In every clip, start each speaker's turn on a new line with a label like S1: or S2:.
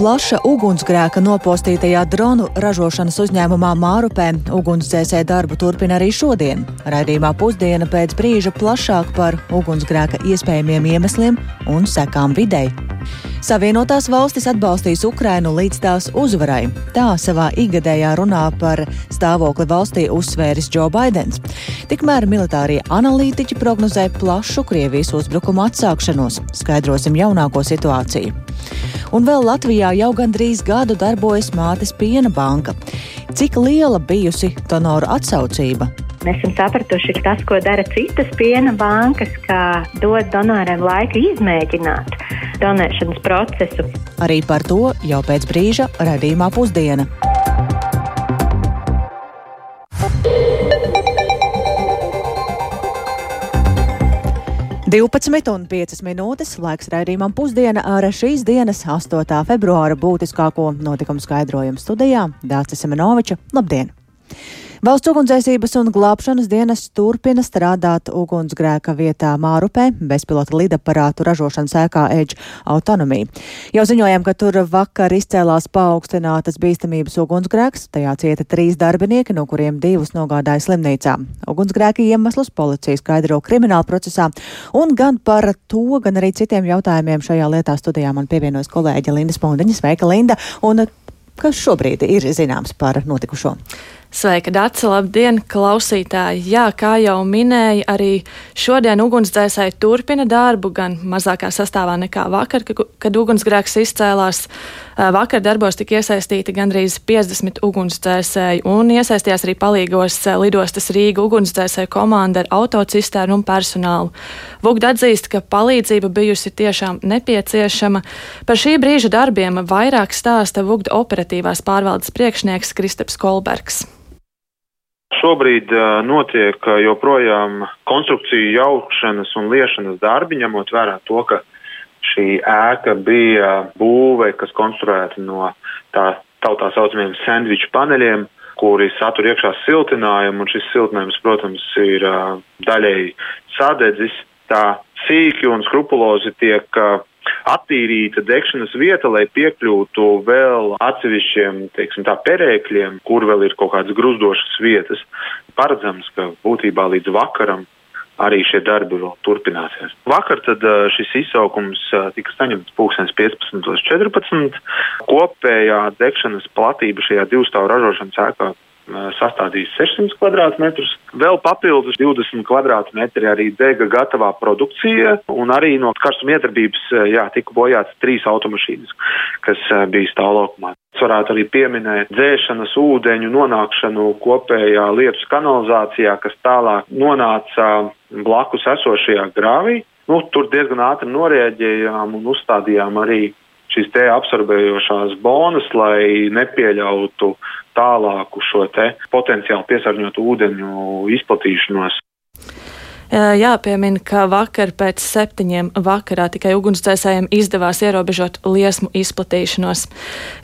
S1: plaša ugunsgrēka nopostītajā dronu ražošanas uzņēmumā Mārupē ugunsdzēsē darbu turpina arī šodien. Raidījumā pusdiena pēc brīža plašāk par ugunsgrēka iespējamiem iemesliem un sekām videi. Savienotās valstis atbalstīs Ukrainu līdz tās uzvarai. Tā savā ikgadējā runā par stāvokli valstī uzsvēris Džo Baidens. Tikmēr militārie analītiķi prognozē plašu Krievijas uzbrukumu atsākšanos. Skaidrosim jaunāko situāciju. Un vēl Latvijā jau gandrīz gadu darbojas Mātes piena banka. Cik liela bijusi donoru atsaucība?
S2: Mēs esam sapratuši, ka tas, ko dara citas piena bankas, ka dod donoriem laiku izmēģināt donēšanas procesu.
S1: Arī par to jau pēc brīža radījumā pusdiena. 12,5 minūtes laiks raidījumam pusdiena ar šīs dienas 8. februāra būtiskāko notikumu skaidrojumu studijā Dācis Semenoviča. Labdien! Valsts ugunsdzēsības un glābšanas dienas turpina strādāt ugunsgrēka vietā Mārupē, bezpilota lidaparātu ražošanas ēkā Edge autonomija. Jau ziņojām, ka tur vakar izcēlās paaugstinātas bīstamības ugunsgrēks, tajā cieta trīs darbinieki, no kuriem divus nogādāja slimnīcā. Ugunsgrēka iemeslus policija skaidro krimināla procesā, un gan par to, gan arī citiem jautājumiem šajā lietā studijā man pievienojas kolēģe Linda Spundiņa. Sveika, Linda! Un kas šobrīd ir zināms par notikušo?
S3: Sveika, Dārsa! Labdien, klausītāji! Jā, kā jau minēja, arī šodien ugunsdzēsēji turpina darbu, gan mazākā sastāvā nekā vakar, kad ugunsgrēks izcēlās. Vakar darbos tika iesaistīti gandrīz 50 ugunsdzēsēji, un iesaistījās arī palīgos lidostas Rīga ugunsdzēsēju komanda ar autocisternu un personālu. Vugd atzīst, ka palīdzība bijusi tiešām nepieciešama. Par šī brīža darbiem vairāk stāsta Vugda operatīvās pārvaldes priekšnieks Kristaps Kolbergs.
S4: Šobrīd notiek joprojām konstrukciju jaukšanas un liešanas darbi, ņemot vērā to, ka šī ēka bija būve, kas konstruēta no tā tautā saucamiem sandviču paneļiem, kuri satur iekšā siltinājumu, un šis siltinājums, protams, ir daļēji sadedzis. Tā sīki un skrupulozi tiek attīrīta degšanas vieta, lai piekļūtu vēl atsevišķiem, teiksim tā, perēkļiem, kur vēl ir kaut kādas gruzdošas vietas. Paredzams, ka būtībā līdz vakaram arī šie darbi vēl turpināsies. Vakar tad šis izsaukums tika saņemts 15.14. Kopējā degšanas platība šajā divstāvu ražošanas ēkā sastādījis 600 kvadrātmetrus. Vēl papildus 20 kvadrātmetri arī dega gatavā produkcija, un arī no karstuma iedarbības jā, tika bojāts trīs automašīnas, kas bija stāvlaukumā. Es varētu arī pieminēt dzēšanas ūdeņu nonākšanu kopējā lietus kanalizācijā, kas tālāk nonāca blakus esošajā grāvī. Nu, tur diezgan ātri norēģējām un uzstādījām arī šīs te absorbējošās bonas, lai nepieļautu tālāku šo te potenciāli piesārņotu ūdeņu izplatīšanos.
S3: Jāpiemina, ka vakar pēc septiņiem vakarā tikai ugunsdzēsējiem izdevās ierobežot liesmu izplatīšanos.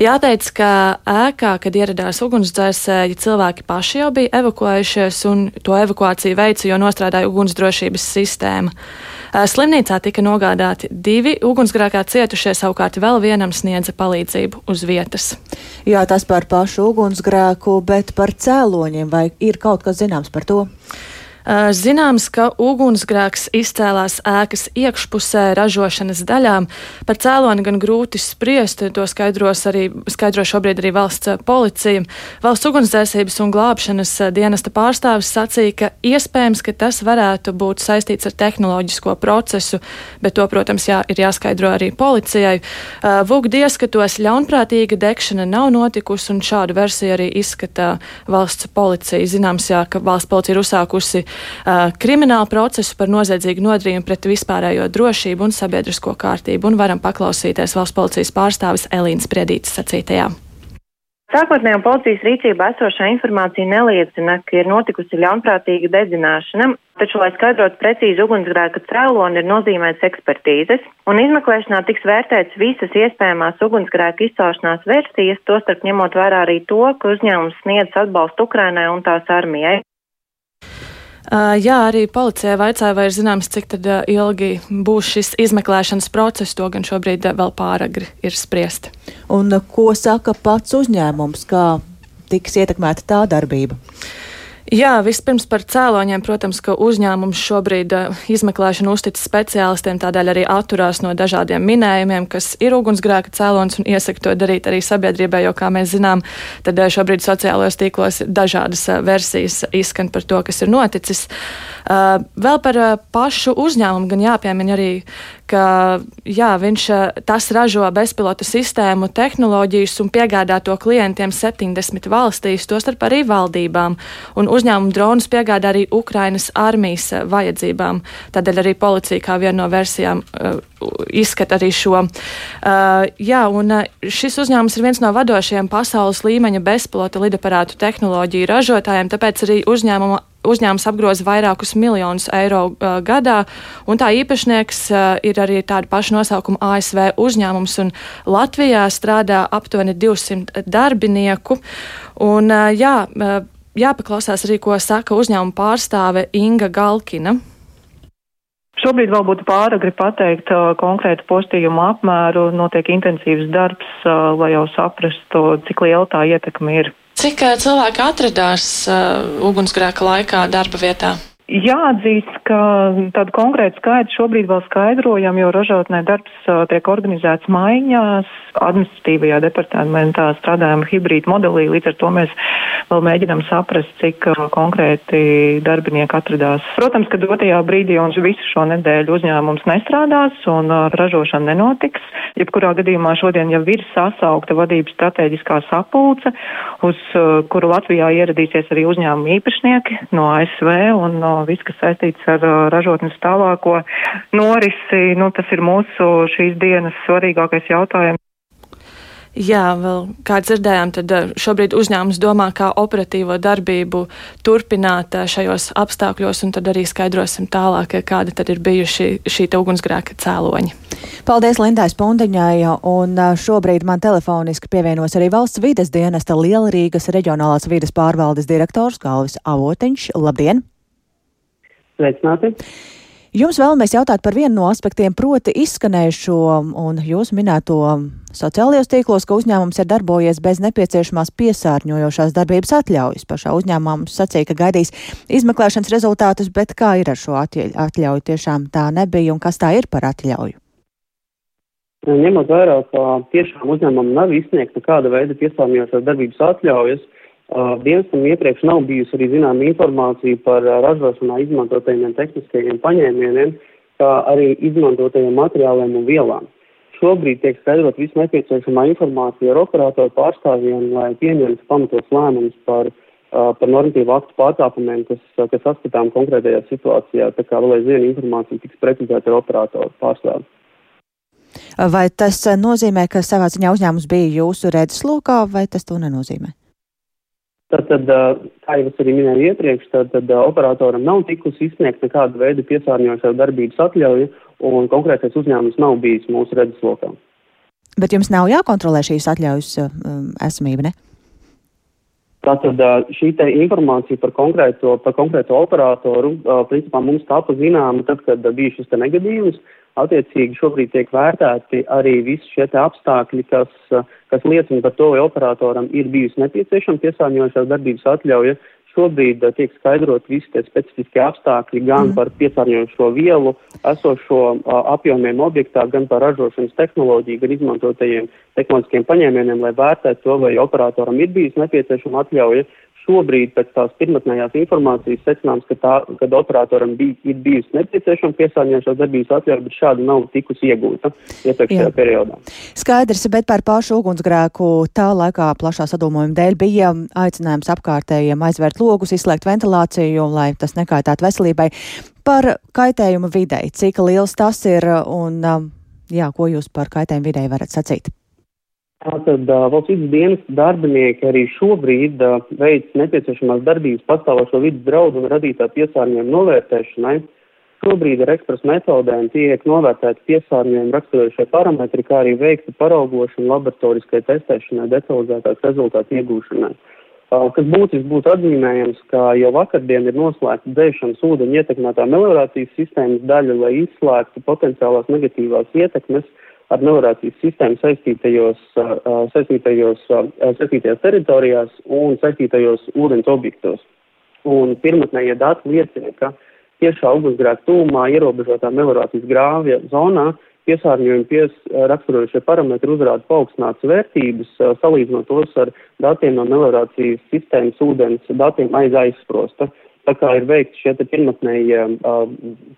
S3: Jāteic, ka ēkā, kad ieradās ugunsdzēsēji, cilvēki paši jau bija evakuējušies un to evakuāciju veica, jo nostrādāja ugunsdrošības sistēma. Slimnīcā tika nogādāti divi ugunsgrēkā cietušie, savukārt vēl vienam sniedza palīdzību uz vietas.
S1: Jā, tas par pašu ugunsgrēku, bet par cēloņiem vai ir kaut kas zināms par to?
S3: Zināms, ka ugunsgrēks izcēlās ēkas iekšpusē ražošanas daļām. Par cēloni gan grūti spriest, to skaidros arī, skaidro šobrīd arī valsts policija. Valsts ugunsdzēsības un glābšanas dienesta pārstāvis sacīja, ka iespējams, ka tas varētu būt saistīts ar tehnoloģisko procesu, bet to, protams, jā, ir jāskaidro arī policijai. Vugdi ieskatos ļaunprātīga degšana nav notikusi, un šādu versiju arī izskata valsts policija. Zināms, jā, ka valsts policija ir uzsākusi uh, kriminālu procesu par noziedzīgu nodarījumu pret vispārējo drošību un sabiedrisko kārtību, un varam paklausīties valsts policijas pārstāvis Elīnas Priedītas sacītajā.
S2: Sākotnējā policijas rīcībā esošā informācija neliecina, ka ir notikusi ļaunprātīga dedzināšana, taču, lai skaidrotu precīzi ugunsgrēka cēloni, ir nozīmēts ekspertīzes, un izmeklēšanā tiks vērtēts visas iespējamās ugunsgrēka izcelšanās versijas, tostarp ņemot vērā arī to, ka uzņēmums sniedz atbalstu Ukrainai un tās armijai.
S3: Uh, jā, arī policija vaicāja, vai ir zināms, cik uh, ilgi būs šis izmeklēšanas process. To gan šobrīd uh, vēl pāragri ir spriest.
S1: Un ko saka pats uzņēmums, kā tiks ietekmēta tā darbība?
S3: Jā, vispirms par cēloņiem. Protams, ka uzņēmums šobrīd uh, izmeklēšanu uztic speciālistiem, tādēļ arī atturās no dažādiem minējumiem, kas ir ugunsgrēka cēlonis un iesaka to darīt arī sabiedrībai, jo, kā mēs zinām, tad uh, šobrīd sociālajos tīklos dažādas uh, versijas izskan par to, kas ir noticis. Vēl par pašu uzņēmumu gan jāpiemina arī, ka jā, viņš tas ražo bezpilota sistēmu tehnoloģijas un piegādā to klientiem 70 valstīs, tostarp arī valdībām. Un uzņēmumu dronus piegādā arī Ukrainas armijas vajadzībām. Tādēļ arī policija kā viena no versijām izskata arī šo. Uh, jā, un šis uzņēmums ir viens no vadošajiem pasaules līmeņa bezpilota lidaparātu tehnoloģiju ražotājiem, tāpēc arī uzņēmuma uzņēmums apgroza vairākus miljonus eiro uh, gadā, un tā īpašnieks uh, ir arī tāda paša nosaukuma ASV uzņēmums, un Latvijā strādā aptuveni 200 darbinieku. Un, uh, jā, uh, jāpaklausās arī, ko saka uzņēmuma pārstāve Inga Galkina.
S5: Šobrīd vēl būtu pāragri pateikt uh, konkrētu postījumu apmēru, notiek intensīvs darbs, uh, lai jau saprastu, cik liela tā ietekme ir.
S3: Cik cilvēki atradās uh, ugunsgrēka laikā darba vietā?
S5: Jāatzīst, ka tādu konkrētu skaitu šobrīd vēl skaidrojam, jo ražotnē darbs tiek organizēts maiņās, administratīvajā departamentā strādājam hibrīd modelī, līdz ar to mēs vēl mēģinam saprast, cik konkrēti darbinieki atradās. Protams, ka dotajā brīdī un visu šo nedēļu uzņēmums nestrādās un ražošana nenotiks. Jebkurā gadījumā šodien jau ir sasaukta vadības strateģiskā sapulce, uz kuru Latvijā ieradīsies arī uzņēmuma īpašnieki no ASV un no viss, kas saistīts ar uh, ražotnes tālāko norisi, nu, tas ir mūsu šīs dienas svarīgākais jautājums.
S3: Jā, vēl kā dzirdējām, tad uh, šobrīd uzņēmums domā, kā operatīvo darbību turpināt uh, šajos apstākļos, un tad arī skaidrosim tālāk, kādi tad ir bijuši šī ugunsgrēka cēloņi.
S1: Paldies Lindai Spundiņai, un šobrīd man telefoniski pievienos arī valsts vides dienesta Lielrīgas reģionālās vides pārvaldes direktors Galvis Avotiņš. Labdien!
S6: Sveicināti!
S1: Jums vēlamies jautāt par vienu no aspektiem, proti izskanējušo un jūsu minēto sociālajos tīklos, ka uzņēmums ir darbojies bez nepieciešamās piesārņojošās darbības atļaujas. Pašā uzņēmumā mums sacīja, ka gaidīs izmeklēšanas rezultātus, bet kā ir ar šo atļauju? Tiešām tā nebija un kas tā ir par atļauju?
S6: Ņemot vērā, ka tiešām uzņēmumam nav izsniegta kāda veida piesārņojošās darbības atļaujas, Dienestam iepriekš nav bijusi arī zināma informācija par ražošanā izmantotajiem tehniskajiem paņēmieniem, kā arī izmantotajiem materiāliem un vielām. Šobrīd tiek skaidrot visu nepieciešamā informācija ar operatoru pārstāvjiem, lai pieņemtu pamatos lēmumus par, par normatīvu aktu pārkāpumiem, kas, kas saskatām konkrētajā situācijā. Tā kā vēl aizvien informācija tiks precizēta ar operatoru pārstāvjiem.
S1: Vai tas nozīmē, ka savā ziņā uzņēmums bija jūsu redzeslokā, vai tas to nenozīmē?
S6: Tātad, kā jau es arī minēju iepriekš, tad, operatoram nav tikusi izsniegta nekāda veida piesārņojošā darbības atļauja, un konkrētais uzņēmums nav bijis mūsu redzeslokā.
S1: Bet jums nav jākontrolē šīs atļaujas um, esamība, ne?
S6: Tātad šī informācija par konkrēto, par konkrēto operatoru, principā mums tāpa zināma tad, kad bija šis negadījums, Attiecīgi šobrīd tiek vērtēti arī visi šie apstākļi, kas, kas liecina par to, vai operatoram ir bijusi nepieciešama piesārņojošās darbības atļauja. Šobrīd uh, tiek skaidrot visi tie specifiskie apstākļi gan mm. par piesārņojošo vielu, esošo uh, apjomiem objektā, gan par ražošanas tehnoloģiju, gan izmantotajiem tehnoloģiskiem paņēmieniem, lai vērtētu to, vai operatoram ir bijusi nepieciešama atļauja šobrīd pēc tās pirmotnējās informācijas secināms, ka, tā, kad operatoram bij, ir bijusi nepieciešama piesārņojošās darbības atļauja, bet šāda nav tikusi iegūta iepriekšējā periodā.
S1: Skaidrs, bet par pašu ugunsgrēku tā laikā plašā sadomojuma dēļ bija aicinājums apkārtējiem aizvērt logus, izslēgt ventilāciju, lai tas nekaitētu veselībai. Par kaitējumu videi, cik liels tas ir un jā, ko jūs par kaitējumu videi varat sacīt?
S6: Tātad valsts dienas darbinieki arī šobrīd veic nepieciešamās darbības pastāvošo vidas draudu un radītā piesārņojuma novērtēšanai. Šobrīd ar ekspresu metodēm tiek novērtēti piesārņojumi raksturošie parametri, kā arī veikta paraugošana laboratoriskai testēšanai, detalizētāk rezultātu iegūšanai. Kas būtiski būtu atzīmējams, ka jau vakardien ir noslēgta dzēšanas ūdeņa ietekmētā meliorācijas sistēmas daļa, lai izslēgtu potenciālās negatīvās ietekmes ar meliorācijas sistēmu saistītajos, saistītajos, saistītajās teritorijās un saistītajos ūdens objektos. Un pirmotnējie dati liecina, ka tiešā ugunsgrēka tūmā ierobežotā meliorācijas grāvja zonā piesārņojuma pies, raksturojušie parametri uzrāda paaugstinātas vērtības, salīdzinot tos ar datiem no meliorācijas sistēmas ūdens datiem aiz aizsprosta. Tā kā ir veikti šie pirmotnējie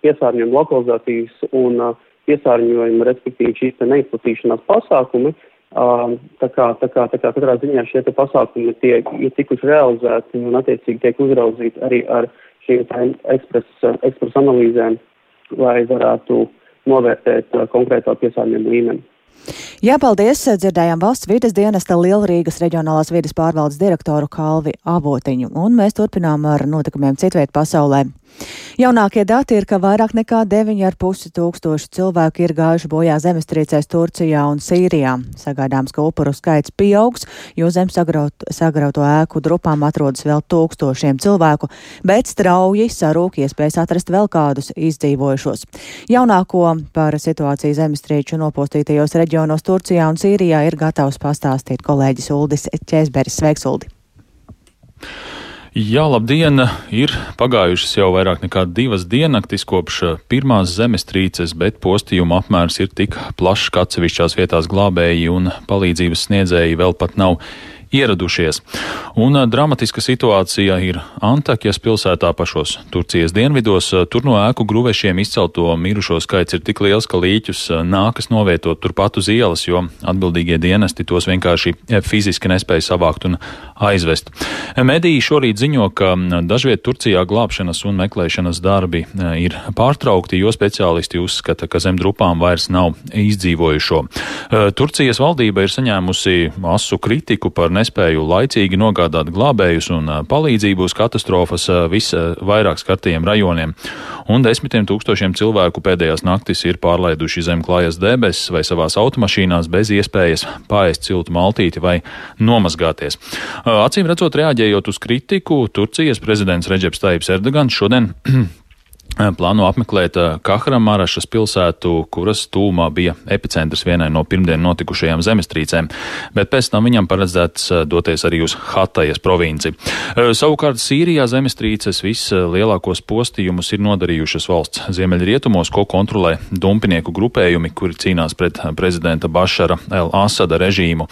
S6: piesārņojuma lokalizācijas un piesārņojuma, respektīvi šīs neizplatīšanās pasākumi, Tā kā, tā kā, tā kā katrā ziņā šie pasākumi tiek, ir tikuši realizēti un attiecīgi tiek uzraudzīti arī ar šīm ekspresa ekspres analīzēm, lai varētu novērtēt konkrēto piesārņojumu līmeni.
S1: Jā, paldies! Dzirdējām valsts vides dienesta Lielrīgas reģionālās vides pārvaldes direktoru Kalvi Avotiņu, un mēs turpinām ar notikumiem citviet pasaulē. Jaunākie dati ir, ka vairāk nekā 9,5 tūkstoši cilvēku ir gājuši bojā zemestrīcēs Turcijā un Sīrijā. Sagaidāms, ka upuru skaits pieaugs, jo zem sagraut, sagrauto ēku drupām atrodas vēl tūkstošiem cilvēku, bet strauji sarūk iespējas atrast vēl kādus izdzīvojušos. Jaunāko par situāciju zemestrīču nopostītajos reģionos Turcijā un Sīrijā ir gatavs pastāstīt kolēģis Uldis Čēsberis. Sveiks, Uldi!
S7: Jā, labdien! Ir pagājušas jau vairāk nekā divas diennaktis kopš eh, pirmās zemestrīces, bet postījuma apmērs ir tik plašs, ka atsevišķās vietās glābēji un palīdzības sniedzēji vēl pat nav ieradušies. Un dramatiska situācija ir Antakjas pilsētā pašos Turcijas dienvidos. Tur no ēku gruvešiem izcelto mirušo skaits ir tik liels, ka līķus nākas novietot turpat uz ielas, jo atbildīgie dienesti tos vienkārši fiziski nespēja savākt un aizvest. Mediji šorīt ziņo, ka dažviet Turcijā glābšanas un meklēšanas darbi ir pārtraukti, jo speciālisti uzskata, ka zem drupām vairs nav izdzīvojušo. Turcijas valdība ir saņēmusi asu kritiku par nespēju laicīgi nogādāt glābējus un palīdzību uz katastrofas visvairāk skartajiem rajoniem. Un desmitiem tūkstošiem cilvēku pēdējās naktis ir pārlaiduši zem klājas debesis vai savās automašīnās bez iespējas pāriest ciltu maltīti vai nomazgāties. Acīm redzot, reaģējot uz kritiku, Turcijas prezidents Reģeps Taips Erdogans šodien plāno apmeklēt Kahramarašas pilsētu, kuras tūmā bija epicentrs vienai no pirmdien notikušajām zemestrīcēm, bet pēc tam viņam paredzēts doties arī uz Hatajas provinci. Savukārt Sīrijā zemestrīces vislielākos postījumus ir nodarījušas valsts ziemeļrietumos, ko kontrolē dumpinieku grupējumi, kuri cīnās pret prezidenta Bašara El Asada režīmu.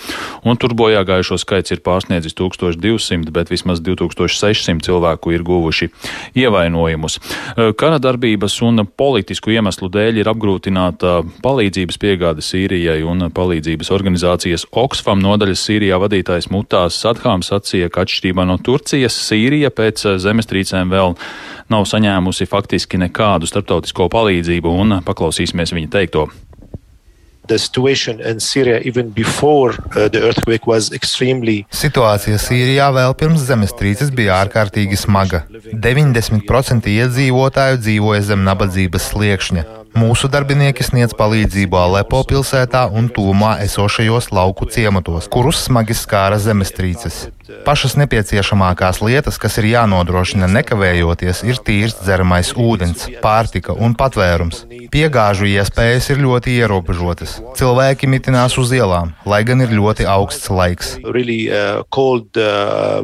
S7: Un tur bojā gājušo skaits ir pārsniedzis 1200, bet vismaz 2600 cilvēku ir guvuši ievainojumus. Kara kara darbības un politisku iemeslu dēļ ir apgrūtināta palīdzības piegāde Sīrijai un palīdzības organizācijas Oxfam. Nodaļas Sīrijā vadītājs Mutās Sadhāms sacīja, ka atšķirībā no Turcijas Sīrija pēc zemestrīcēm vēl nav saņēmusi faktiski nekādu starptautisko palīdzību un paklausīsimies viņa teikto
S8: the situation in Syria even before uh, the earthquake was extremely.
S9: Situācija Sīrijā vēl pirms zemestrīces bija ārkārtīgi smaga. 90% iedzīvotāju dzīvoja zem nabadzības sliekšņa. Mūsu darbinieki sniedz palīdzību Alepo pilsētā un tūmā esošajos lauku ciematos, kurus smagi skāra zemestrīces. Pašas nepieciešamākās lietas, kas ir jānodrošina nekavējoties, ir tīrs dzeramais ūdens, pārtika un patvērums. Piegāžu iespējas ir ļoti ierobežotas. Cilvēki mitinās uz ielām, lai gan ir ļoti augsts laiks.
S8: Really, uh, cold, uh,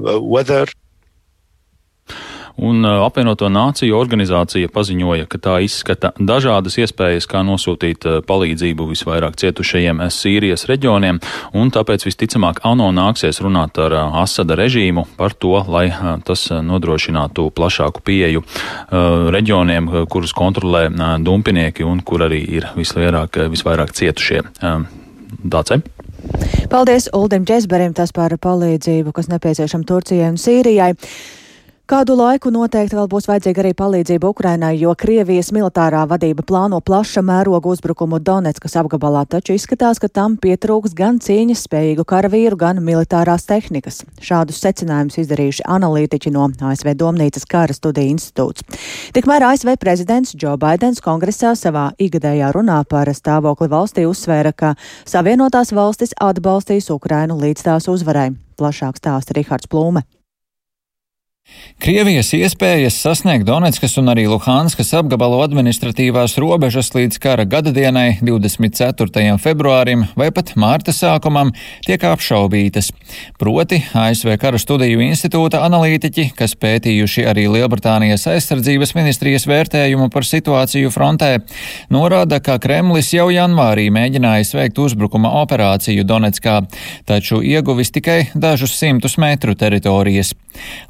S7: Un apvienoto nāciju organizācija paziņoja, ka tā izskata dažādas iespējas, kā nosūtīt palīdzību visvairāk cietušajiem Sīrijas reģioniem, un tāpēc visticamāk ANO nāksies runāt ar Asada režīmu par to, lai tas nodrošinātu plašāku pieeju reģioniem, kurus kontrolē dumpinieki un kur arī ir visvairāk, visvairāk cietušie. Dāce?
S1: Paldies Uldim Džesberim tas par palīdzību, kas nepieciešama Turcijai un Sīrijai. Kādu laiku noteikti vēl būs vajadzīga arī palīdzība Ukrainai, jo Krievijas militārā vadība plāno plaša mēroga uzbrukumu Donetskas apgabalā, taču izskatās, ka tam pietrūks gan cīņas spējīgu karavīru, gan militārās tehnikas. Šādus secinājumus izdarījuši analītiķi no ASV Domnīcas kara studiju institūts. Tikmēr ASV prezidents Džo Baidens kongresā savā igadējā runā par stāvokli valstī uzsvēra, ka Savienotās valstis atbalstīs Ukrainu līdz tās uzvarai. Plašāk stāsta Rihards Plūme.
S10: Krievijas iespējas sasniegt Donetskas un arī Luhanskas apgabalu administratīvās robežas līdz kara gadadienai 24. februārim vai pat mārta sākumam tiek apšaubītas. Proti ASV Kara studiju institūta analītiķi, kas pētījuši arī Lielbritānijas aizsardzības ministrijas vērtējumu par situāciju frontē, norāda, ka Kremlis jau janvārī mēģinājis veikt uzbrukuma operāciju Donetskā, taču ieguvis tikai dažus simtus metru teritorijas.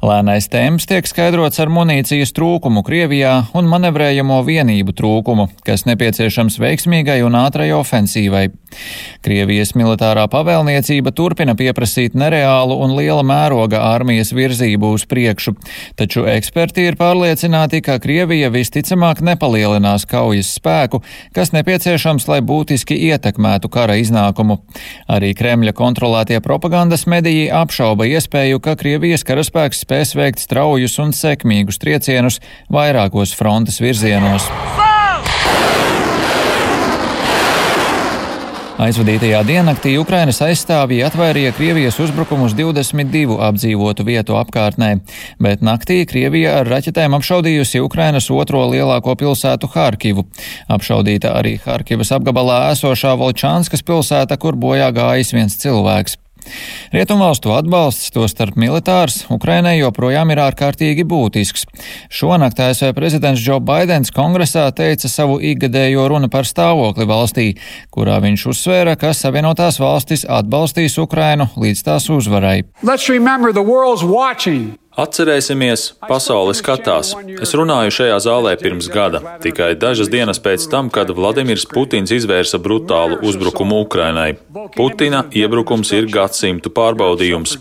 S10: Lēnais temps tiek skaidrots ar munīcijas trūkumu Krievijā un manevrējamo vienību trūkumu, kas nepieciešams veiksmīgai un ātrai ofensīvai. Krievijas militārā pavēlniecība turpina pieprasīt nereālu un liela mēroga armijas virzību uz priekšu, taču eksperti ir pārliecināti, ka Krievija visticamāk nepalielinās kaujas spēku, kas nepieciešams, lai būtiski ietekmētu kara iznākumu. Arī Kremļa kontrolētie propagandas mediji apšauba iespēju, ka Krievijas karaspēks spēs veikt straujus un sekmīgus triecienus vairākos frontes virzienos. Aizvadītajā diennaktī Ukrainas aizstāvji atvairīja Krievijas uzbrukumus 22 apdzīvotu vietu apkārtnē, bet naktī Krievija ar raķetēm apšaudījusi Ukrainas otro lielāko pilsētu Harkivu. Apšaudīta arī Harkivas apgabalā esošā Volčānskas pilsēta, kur bojā gājis viens cilvēks. Rietumvalstu atbalsts, tostarp militārs, Ukrainai joprojām ir ārkārtīgi būtisks. Šonakt ASV prezidents Džo Baidens kongresā teica savu ikgadējo runu par stāvokli valstī, kurā viņš uzsvēra, ka Savienotās valstis atbalstīs Ukrainu līdz tās uzvarai.
S7: Atcerēsimies, pasaule skatās. Es runāju šajā zālē pirms gada, tikai dažas dienas pēc tam, kad Vladimirs Putins izvērsa brutālu uzbrukumu Ukrainai. Putina iebrukums ir gadsimtu pārbaudījums.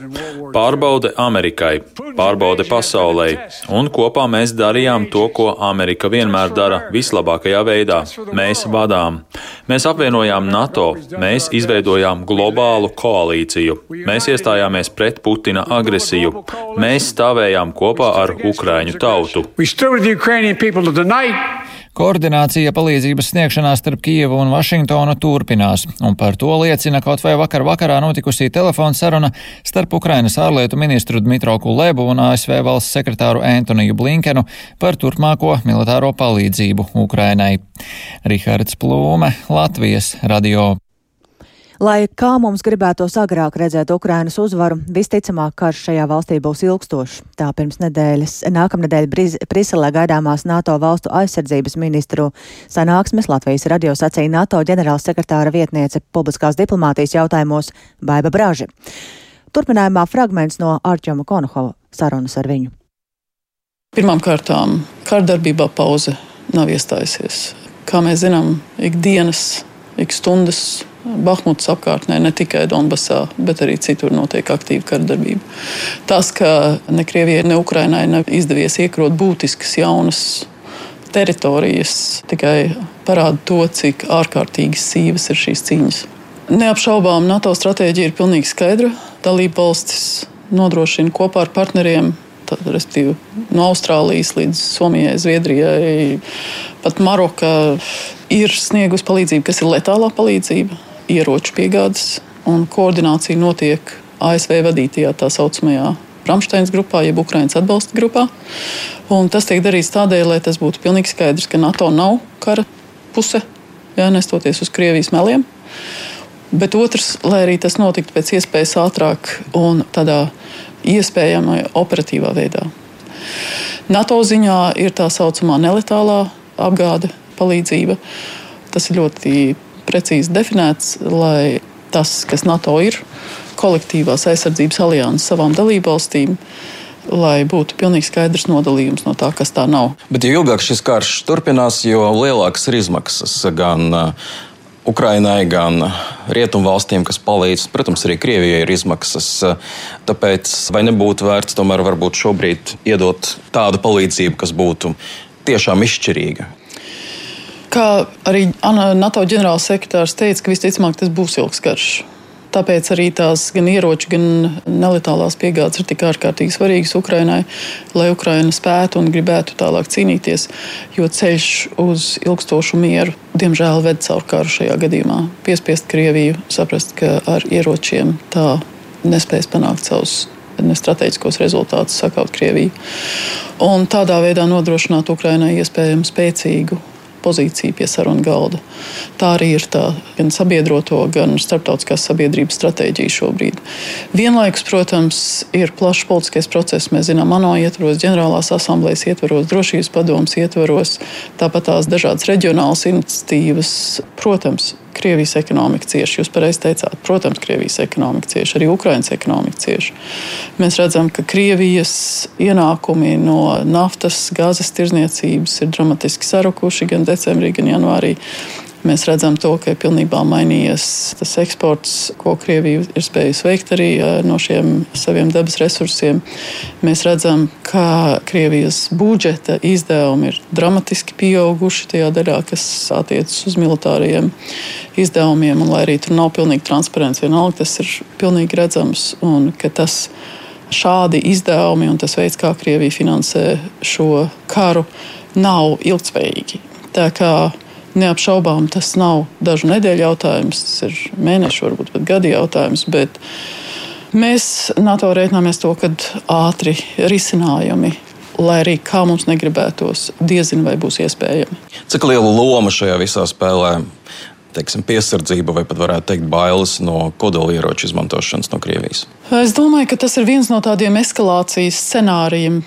S7: Pārbaude Amerikai, pārbaude pasaulē, un kopā mēs darījām to, ko Amerika vienmēr dara vislabākajā veidā. Mēs vadām. Mēs apvienojām NATO, mēs izveidojām globālu koalīciju, mēs iestājāmies pret Putina agresiju. Mēs stāvējām kopā ar Ukraiņu tautu.
S10: Koordinācija palīdzības sniegšanā starp Kijevu un Vašingtonu turpinās, un par to liecina kaut vai vakar vakarā notikusī telefona saruna starp Ukrainas ārlietu ministru Dmitro Kulebu un ASV valsts sekretāru Antoniju Blinkenu par turpmāko militāro palīdzību Ukrainai. Rihards Plūme, Latvijas radio.
S1: Lai kā mums gribētos agrāk redzēt Ukrainas uzvaru, visticamāk karš šajā valstī būs ilgstošs. Tā pirms nedēļas, nākamnedēļ Briselē gaidāmās NATO valstu aizsardzības ministru sanāksmes Latvijas radio sacīja NATO ģenerālsekretāra vietniece publiskās diplomātijas jautājumos Baiba Braži. Turpinājumā fragments no Arčoma Konohova sarunas ar viņu.
S11: Pirmkārt, kārdarbībā pauze nav iestājusies. Kā mēs zinām, ikdienas, ik stundas Bahmutas apkārtnē, ne tikai Donbasā, bet arī citur notiek aktīva kardarbība. Tas, ka ne Krievijai, ne Ukrainai nav izdevies iekrot būtiskas jaunas teritorijas, tikai parāda to, cik ārkārtīgi sīvas ir šīs cīņas. Neapšaubām NATO stratēģija ir pilnīgi skaidra. Dalība valstis nodrošina kopā ar partneriem respektīvi, no Austrālijas līdz Somijai, Zviedrijai, pat Maroka ir sniegusi palīdzību, kas ir letālā palīdzība ieroču piegādes, un koordinācija notiek ASV vadītajā tā saucamajā Rāmsteins grupā, jeb Ukraiņas atbalsta grupā. Un tas tiek darīts tādēļ, lai tas būtu pilnīgi skaidrs, ka NATO nav kara puse, jā, nestoties uz Krievijas meliem. Bet otrs, lai arī tas notiktu pēc iespējas ātrāk un tādā iespējamā operatīvā veidā. NATO ziņā ir tā saucamā neletālā apgāde, palīdzība. Tas ir ļoti precīzi definēts, lai tas, kas NATO ir, kolektīvās aizsardzības alianses savām dalībvalstīm, lai būtu pilnīgi skaidrs nodalījums no tā, kas tā nav.
S12: Bet jo ilgāk šis karš turpinās, jo lielākas ir izmaksas gan uh, Ukrainai, gan rietumvalstīm, kas palīdz. Protams, arī Krievijai ir izmaksas. Tāpēc vai nebūtu vērts tomēr varbūt šobrīd iedot tādu palīdzību, kas būtu tiešām izšķirīga?
S11: Kā arī NATO ģenerālsekretārs teica, ka visticamāk tas būs ilgs karš. Tāpēc arī tās gan ieroči, gan neletālās piegādes ir tik ārkārtīgi svarīgas Ukrainai, lai Ukraina spētu un gribētu tālāk cīnīties. Jo ceļš uz ilgstošu mieru, diemžēl, ved caur karu šajā gadījumā. Piespiest Krieviju saprast, ka ar ieročiem tā nespēs panākt savus nestrateģiskos rezultātus sakaut Krieviju. Un tādā veidā nodrošināt Ukrainai iespējami spēcīgu pozīciju pie sarunu galda. Tā arī ir tā gan sabiedroto, gan starptautiskās sabiedrības stratēģija šobrīd. Vienlaikus, protams, ir plašs politiskais process. Mēs zinām, ANO ietvaros, ģenerālās asamblejas ietvaros, drošības padomus ietvaros, tāpat tās dažādas reģionālas iniciatīvas. Protams, Krievijas ekonomika cieši. Jūs pareizi teicāt, protams, Krievijas ekonomika cieši, arī Ukraiņas ekonomika cieši. Mēs redzam, ka Krievijas ienākumi no naftas, gāzes tirzniecības ir dramatiski sarukuši gan decembrī, gan janvārī. Mēs redzam, to, ka ir pilnībā mainījies tas eksports, ko Krievija ir spējusi veikt arī no šiem saviem dabas resursiem. Mēs redzam, ka Krievijas budžeta izdevumi ir dramatiski pieauguši tajā daļā, kas attiecas uz militāriem izdevumiem. Un, lai arī tur nav pilnīgi transparents, vienalga tas ir pilnīgi redzams. Un, tas šādi izdevumi un tas veids, kā Krievija finansē šo karu, nav ilgspējīgi. Tā kā Neapšaubām tas nav dažu nedēļu jautājums, tas ir mēnešu, varbūt pat gadu jautājums. Bet mēs NATO rēķināmies to, ka ātri risinājumi lai arī kā mums negribētos, diezin vai būs iespējami.
S12: Cik liela loma šajā visā spēlē? Teiksim, piesardzība vai pat varētu teikt bailes no kodolieroču izmantošanas no Krievijas?
S11: Es domāju, ka tas ir viens no tādiem eskalācijas scenārijiem,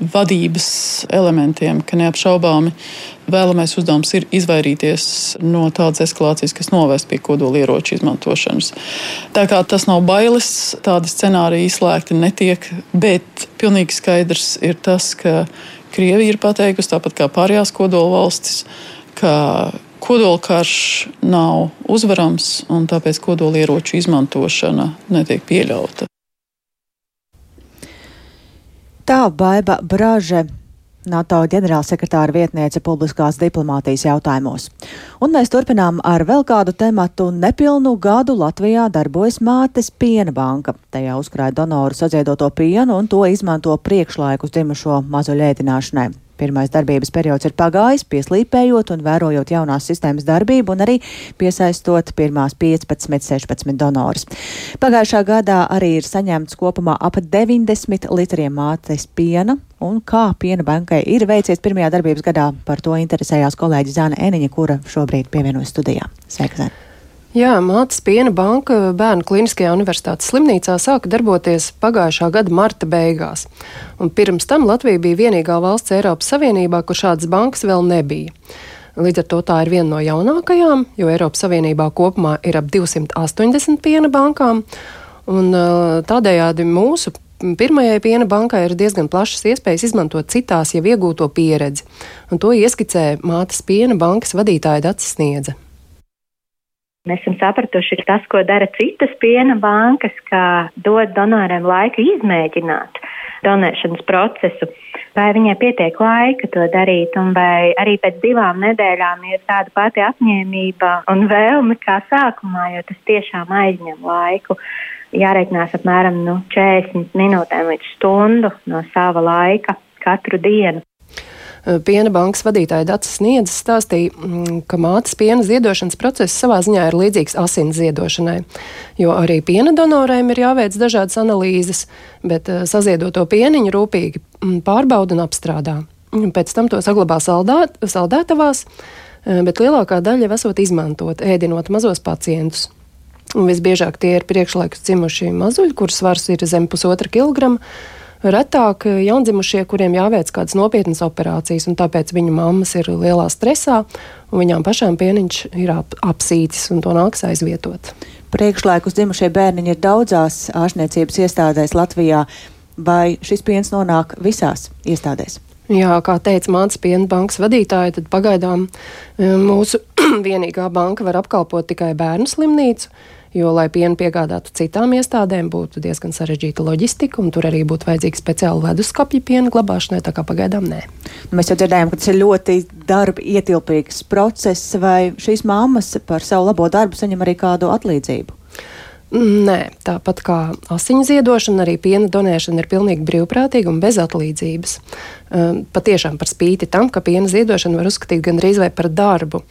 S11: vadības elementiem, ka neapšaubāmi vēlamais uzdevums ir izvairīties no tādas eskalācijas, kas novest pie kodolieroču izmantošanas. Tā kā tas nav bailes, tādi scenāriji izslēgti netiek, bet pilnīgi skaidrs ir tas, ka Krievija ir pateikusi, tāpat kā pārējās kodolvalstis, ka kodolkarš nav uzvarams un tāpēc kodolieroču izmantošana netiek pieļauta.
S1: Tā Baiba Braže. NATO ģenerālsekretāra vietniece publiskās diplomātijas jautājumos. Un mēs turpinām ar vēl kādu tematu. Nepilnu gadu Latvijā darbojas Mātes piena banka. Tajā uzkrāja donoru saziedoto pienu un to izmanto priekšlaikus dzimušo mazuļu ēdināšanai. Pirmais darbības periods ir pagājis, pieslīpējot un vērojot jaunās sistēmas darbību un arī piesaistot pirmās 15-16 donorus. Pagājušā gadā arī ir saņemts kopumā ap 90 litriem mātes piena, un kā piena bankai ir veicies pirmajā darbības gadā. Par to interesējās kolēģi Zana Eniņa, kura šobrīd pievienojas studijā. Sveika, Zana!
S13: Jā, Mātes piena banka Bērnu Kliniskajā universitātes slimnīcā sāka darboties pagājušā gada marta beigās. Un pirms tam Latvija bija vienīgā valsts Eiropas Savienībā, kur šādas bankas vēl nebija. Līdz ar to tā ir viena no jaunākajām, jo Eiropas Savienībā kopumā ir ap 280 piena bankām. Un, tādējādi mūsu pirmajai piena bankai ir diezgan plašas iespējas izmantot citās jau iegūto pieredzi. Un to ieskicē Mātes piena bankas vadītāja Dats Sniedze.
S2: Mēs esam sapratuši tas, ko dara citas piena bankas, kā dod donoriem laiku izmēģināt donēšanas procesu. Vai viņai pietiek laika to darīt, un vai arī pēc divām nedēļām ir tāda pati apņēmība un vēlme kā sākumā, jo tas tiešām aizņem laiku. Jāreikinās apmēram nu, 40 minūtēm līdz stundu no sava laika katru dienu.
S13: Eh, piena bankas vadītāja Dācis Sniedzis stāstīja, mm, ka mātes piena ziedošanas process savā ziņā ir līdzīgs asins ziedošanai, jo arī piena donoriem ir jāveic dažādas analīzes, bet eh, saziedoto pieniņu rūpīgi mm, pārbauda un apstrādā. Pēc tam to saglabā saldāt, saldētavās, eh, bet lielākā daļa jau esot izmantot, ēdinot mazos pacientus. Un visbiežāk tie ir priekšlaikus dzimušie mazuļi, kurus svars ir zem pusotra kilograma retāk jaundzimušie, kuriem jāveic kādas nopietnas operācijas, un tāpēc viņu mammas ir lielā stresā, un viņām pašām pieniņš ir ap, apsītis, un to nāks aizvietot.
S1: Priekšlaikus dzimušie bērniņi ir daudzās ārstniecības iestādēs Latvijā, vai šis piens nonāk visās iestādēs?
S13: Jā, kā teica Mācis Piena bankas vadītāja, tad pagaidām e, mūsu vienīgā banka var apkalpot tikai bērnu slimnīcu jo, lai pienu piegādātu citām iestādēm, būtu diezgan sarežģīta loģistika, un tur arī būtu vajadzīgi speciāli leduskapji piena glabāšanai, tā kā pagaidām nē.
S1: Nu, mēs jau dzirdējām, ka tas ir ļoti darba ietilpīgs process, vai šīs mammas par savu labo darbu saņem arī kādu atlīdzību?
S13: Nē, tāpat kā asiņu ziedošana, arī piena donēšana ir pilnīgi brīvprātīga un bez atlīdzības. Patiešām par spīti tam, ka piena ziedošana var uzskatīt gandrīz vai par darbu.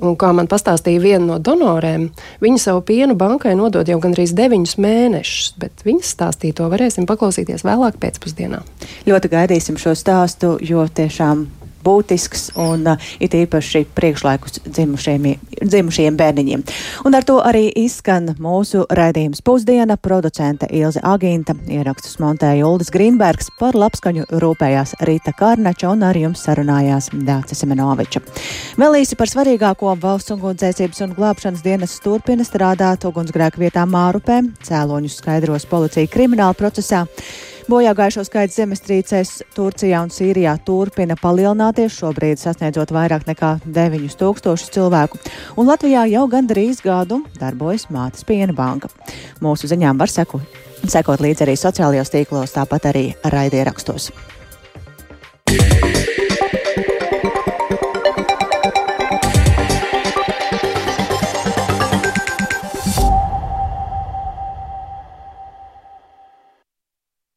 S13: Un kā man pastāstīja viena no donoriem, viņa savu pienu bankai nodod jau gandrīz deviņus mēnešus, bet viņas stāstīto varēsim paklausīties vēlāk pēcpusdienā.
S1: Ļoti gaidīsim šo stāstu, jo tiešām būtisks un uh, it īpaši priekšlaikus dzimušiem bērniņiem. Un ar to arī izskan mūsu raidījums pusdiena. Producente Ilze Agīnta, ierakstus montēja Uldis Grīnbergs, par labskaņu rūpējās Rīta Kārnača un ar jums sarunājās Dācis Semenoviča. Vēl īsi par svarīgāko valsts ugunsdzēsības un glābšanas dienas turpina strādāt ugunsgrēku vietā Mārupē, cēloņus skaidros policija krimināla procesā. Bojā gājušo skaits zemestrīcēs Turcijā un Sīrijā turpina palielināties, šobrīd sasniedzot vairāk nekā 9000 cilvēku, un Latvijā jau gandrīz gadu darbojas Mātes piena banka. Mūsu ziņām var sekot, sekot līdzi arī sociālajos tīklos, tāpat arī raidierakstos.